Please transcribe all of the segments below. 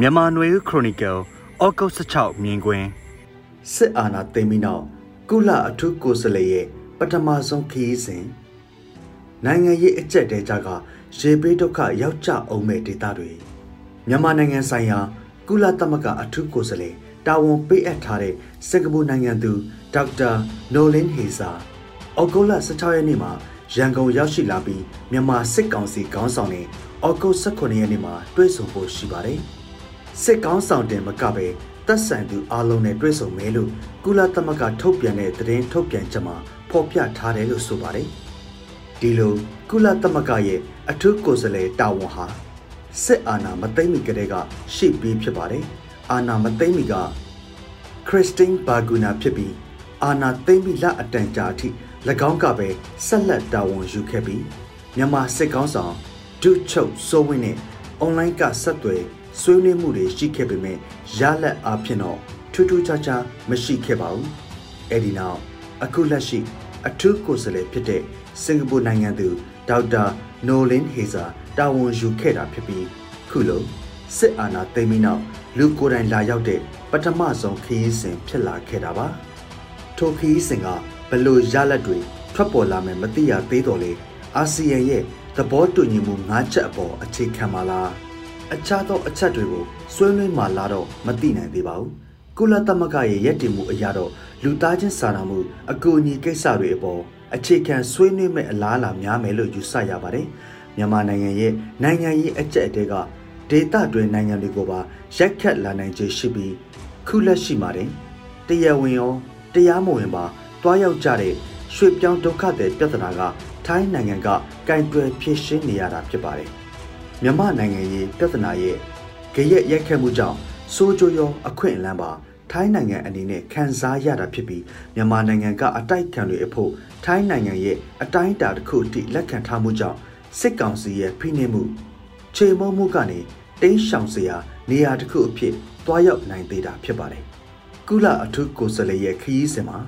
မြန်မာနွေဦးခရိုနီကယ်ဩဂုတ်16မြင်ကွင်းစစ်အာဏာသိမ်းပြီးနောက်ကုလအထူးကိုယ်စားလှယ်ရဲ့ပထမဆုံးခရီးစဉ်နိုင်ငံရေးအကြက်တဲကြကရေဘေးဒုက္ခရောက်ကြအောင်မဲ့ဒေသတွေမြန်မာနိုင်ငံဆိုင်ရာကုလသမဂ္ဂအထူးကိုယ်စားလှယ်တာဝန်ပေးအပ်ထားတဲ့စင်ကာပူနိုင်ငံသူဒေါက်တာနိုလင်းဟေစာဩဂုတ်လ16ရက်နေ့မှာရန်ကုန်ရောက်ရှိလာပြီးမြန်မာစစ်ကောင်စီခေါင်းဆောင်နဲ့ဩဂုတ်18ရက်နေ့မှာတွေ့ဆုံဖို့ရှိပါတယ်။ စစ်ကောင်းဆောင်တင်မကပဲတပ်ဆိုင်သူအလုံးနဲ့တွေ့ဆုံမယ်လို့ကုလသမဂ္ဂထုတ်ပြန်တဲ့သတင်းထုတ်ပြန်ချက်မှာဖော်ပြထားတယ်လို့ဆိုပါတယ်။ဒီလိုကုလသမဂ္ဂရဲ့အထူးကိုယ်စားလှယ်တာဝန်ဟာစစ်အာဏာမသိမ်းမီကတည်းကရှိပြီးဖြစ်ပါတယ်။အာဏာမသိမ်းမီကခရစ်စတင်းဘာဂူနာဖြစ်ပြီးအာဏာသိမ်းပြီးလအတန်ကြာအထိ၎င်းကပဲဆက်လက်တာဝန်ယူခဲ့ပြီးမြန်မာစစ်ကောင်းဆောင်ဒုချုပ်စိုးဝင်းနဲ့အွန်လိုင်းကဆက်သွယ် ဆွေးနွေးမှုတွေရှိခဲ့ပေမဲ့ရလက်အားဖြင့်တော့ထူးထူးခြားခြားမရှိခဲ့ပါဘူး။အဲဒီနောက်အခုလက်ရှိအထူးကိုယ်စားလှယ်ဖြစ်တဲ့စင်ကာပူနိုင်ငံသူဒေါက်တာနိုလင်းဟေဇာတာဝန်ယူခဲ့တာဖြစ်ပြီးခုလိုစစ်အာဏာသိမ်းပြီးနောက်လူကိုယ်တိုင်လာရောက်တဲ့ပထမဆုံးခရီးစဉ်ဖြစ်လာခဲ့တာပါ။ထိုခရီးစဉ်ကဘလို့ရလက်တွေထွက်ပေါ်လာမယ်မသိရသေးတော့လေအာဆီယံရဲ့သဘောတူညီမှု၅ချက်အပေါ်အခြေခံပါလား။ အခြားသောအချက်တွေကိုဆွေးနွေးမှလာတော့မသိနိုင်သေးပါဘူးကုလသမဂ္ဂရဲ့ရည်တည်မှုအရာတော့လူသားချင်းစာနာမှုအကူအညီကိစ္စတွေအပေါ်အခြေခံဆွေးနွေးမဲ့အလားအလာများမယ်လို့ယူဆရပါတယ်မြန်မာနိုင်ငံရဲ့နိုင်ငံရေးအကျက်အတဲကဒေသတွင်းနိုင်ငံတွေကိုပါရိုက်ခတ်လာနိုင်ခြေရှိပြီးခုလက်ရှိမှာတင်တရားဝင်ရောတရားမဝင်ပါတွားရောက်ကြတဲ့ရွှေပြောင်းဒုက္ခတွေပြဿနာကထိုင်းနိုင်ငံကကင်တွယ်ဖြေရှင်းနေရတာဖြစ်ပါတယ်။ မြန်မာနိုင်ငံရေးပြဿနာရဲ့ကြရက်ရက်ခတ်မှုကြောင့်စိုးကြိုးရောအခွင့်အလမ်းပါထိုင်းနိုင်ငံအနေနဲ့ခံစားရတာဖြစ်ပြီးမြန်မာနိုင်ငံကအတိုက်ခံတွေအဖို့ထိုင်းနိုင်ငံရဲ့အတိုင်းအတာတစ်ခုအထိလက်ခံထားမှုကြောင့်စစ်ကောင်စီရဲ့ဖိနှိပ်မှုခြေမုံမှုကနေတင်းရှောင်စရာနေရာတစ်ခုအဖြစ်တွားရောက်နိုင်သေးတာဖြစ်ပါတယ်။ကုလအထူးကိုယ်စားလှယ်ရဲ့ခရီးစဉ်မှာ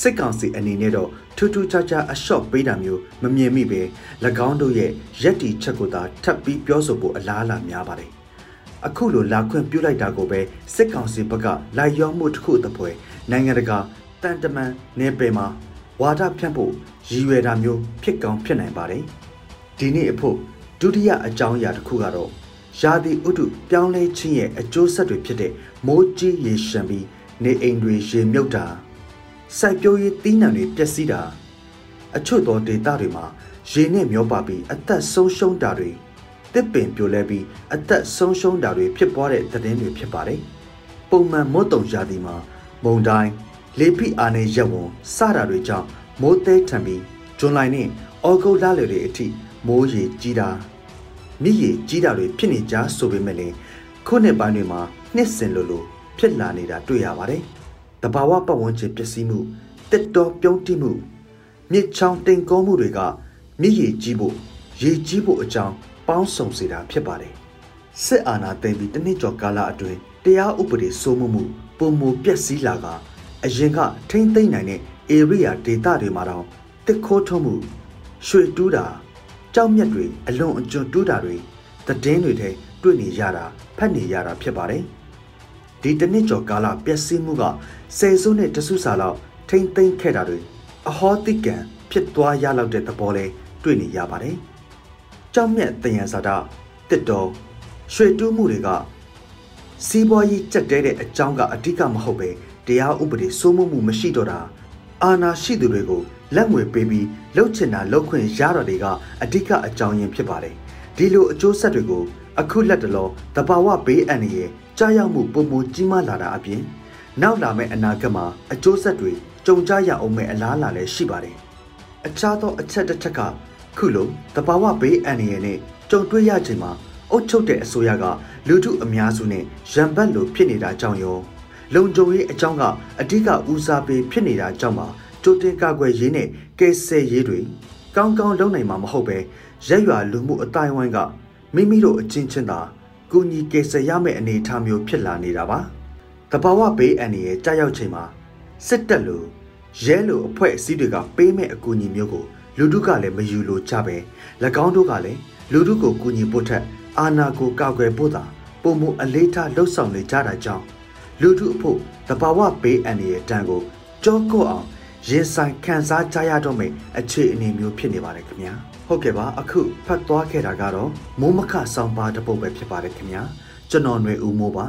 စစ်ကောင်စီအနေနဲ့တော့ထူးထူးခြားခြားအလျှော့ပေးတာမျိုးမမြင်မိပဲ၎င်းတို့ရဲ့ရက်တီချက်ကိုသာထပ်ပြီးပြောဆိုဖို့အလားအလာများပါတယ်။အခုလိုလာခွင့်ပြုလိုက်တာကိုပဲစစ်ကောင်စီဘက်ကလာရောမှုတစ်ခုတစ်ပွဲနိုင်ငံတကာတန်တမန်နေပယ်မှာဝါဒဖြန့်ဖို့ရည်ရွယ်တာမျိုးဖြစ်ကောင်းဖြစ်နိုင်ပါတယ်။ဒီနေ့အဖို့ဒုတိယအကြောင်းအရာတစ်ခုကတော့ရာသီဥတုပြောင်းလဲခြင်းရဲ့အကျိုးဆက်တွေဖြစ်တဲ့မိုးကြီးရေရှမ်းပြီးနေအိမ်တွေရေမြုပ်တာ စိုက်ပျိုးရေးသီးနှံတွေပျက်စီးတာအချို့သောဒေသတွေမှာရေနဲ့မျောပါပြီးအသက်ဆုံးရှုံးတာတွေတစ်ပင်ပြိုလဲပြီးအသက်ဆုံးရှုံးတာတွေဖြစ်ပွားတဲ့သတင်းတွေဖြစ်ပါတယ်။ပုံမှန်မိုးတုံရာသီမှာမုန်တိုင်းလေဖိအားနဲ့ရက်ဝန်စတာတွေကြောင့်မိုးသေးထန်ပြီးဇွန်လနဲ့ဩဂုတ်လလတွေအထိမိုးရေကြီးတာမြစ်ရေကြီးတာတွေဖြစ်နေကြဆိုပေမဲ့လည်းခုနှစ်ပိုင်းတွေမှာနှစ်စဉ်လိုလိုဖြစ်လာနေတာတွေ့ရပါတယ်။ တဘာဝပတ်ဝန်းကျင်ပျက်စီးမှုတစ်တော်ပြုံးတိမှုမြစ်ချောင်းတင်ကောမှုတွေကမြစ်ရည်ကြီးဖို့ရေကြီးဖို့အကြောင်းပေါင်းစုံစေတာဖြစ်ပါတယ်စစ်အာဏာသိမ်းပြီးတနစ်ကျော်ကာလအတွင်းတရားဥပဒေစိုးမိုးမှုပုံမူပျက်စီးလာကအရင်ကထိမ့်သိမ့်နိုင်တဲ့ area ဒေသတွေမှာတော့တစ်ခိုးထုံးမှုရွှေတူးတာကြောက်မြက်တွေအလွန်အကျွံတူးတာတွေသတင်းတွေထဲတွေ့နေရတာဖတ်နေရတာဖြစ်ပါတယ် ဒီတနစ်ကျော်ကာလပျက်စီးမှုကဆယ်စုနှစ်တစုစာလောက်ထိမ့်သိမ့်ခဲ့တာတွေအဟောတိကံဖြစ်သွားရလောက်တဲ့သဘောလဲတွေ့နေရပါတယ်။ကြောက်မြတ်တယံဇာတာတစ်တော်ရွှေတူးမှုတွေကစီးပွားရေးကြက်တဲတဲ့အကြောင်းကအဓိကမဟုတ်ပဲတရားဥပဒေစိုးမိုးမှုမရှိတော့တာအာဏာရှိသူတွေကိုလက်ငွေပေးပြီးလှုပ်ချင်တာလှုပ်ခွင့်ရတော့တွေကအဓိကအကြောင်းရင်းဖြစ်ပါတယ်။ဒီလိုအကျိုးဆက်တွေကိုအခုလက်တလောတဘာဝဘေးအန္တရာယ် ကြားရောက်မှုပုံမကြီးမားလာတာအပြင်နောက်လာမယ့်အနာဂတ်မှာအကျိုးဆက်တွေကြုံကြရအောင်မဲ့အလားအလာလည်းရှိပါတယ်။အခြားသောအချက်တစ်ချက်ကခုလိုတဘာဝဘေးအန္တရာယ်နဲ့ကြုံတွေ့ရချိန်မှာအုတ်ချုပ်တဲ့အစိုးရကလူထုအများစုနဲ့ရံပတ်လိုဖြစ်နေတာကြောင့်ရောလုံခြုံရေးအကြောင်းကအဓိကဦးစားပေးဖြစ်နေတာကြောင့်ပါကြိုတင်ကာကွယ်ရေးနဲ့ကယ်ဆယ်ရေးတွေကောင်းကောင်းလုပ်နိုင်မှာမဟုတ်ပဲရက်ရွာလူမှုအတိုင်းဝိုင်းကမိမိတို့အချင်းချင်းသာ ကူညီကယ်ဆယ်ရမယ့်အနေအထားမျိုးဖြစ်လာနေတာပါ။တဘာဝဘေးအန္တရာယ်ကြောက်ရောက်ချိန်မှာစစ်တပ်လိုရဲလိုအဖွဲ့အစည်းတွေကပေးမဲ့အကူအညီမျိုးကိုလူထုကလည်းမယူလိုကြပဲ၎င်းတို့ကလည်းလူထုကိုကူညီဖို့ထက်အာဏာကိုကောက်ွယ်ဖို့သာပုံမှုအလေးထားလှုပ်ဆောင်နေကြတာကြောင့်လူထုအဖို့တဘာဝဘေးအန္တရာယ်တန်ကိုကြောကော့အောင်ရင်ဆိုင်ခံစားကြရတော့မယ့်အခြေအနေမျိုးဖြစ်နေပါတယ်ခင်ဗျာ ဟုတ်ကဲ့ပါအခုဖတ်သွားခဲ့တာကတော့မိုးမခဆောင်ပါတပုတ်ပဲဖြစ်ပါတယ်ခင်ဗျာကျွန်တော်ຫນွေဦးမိုးပါ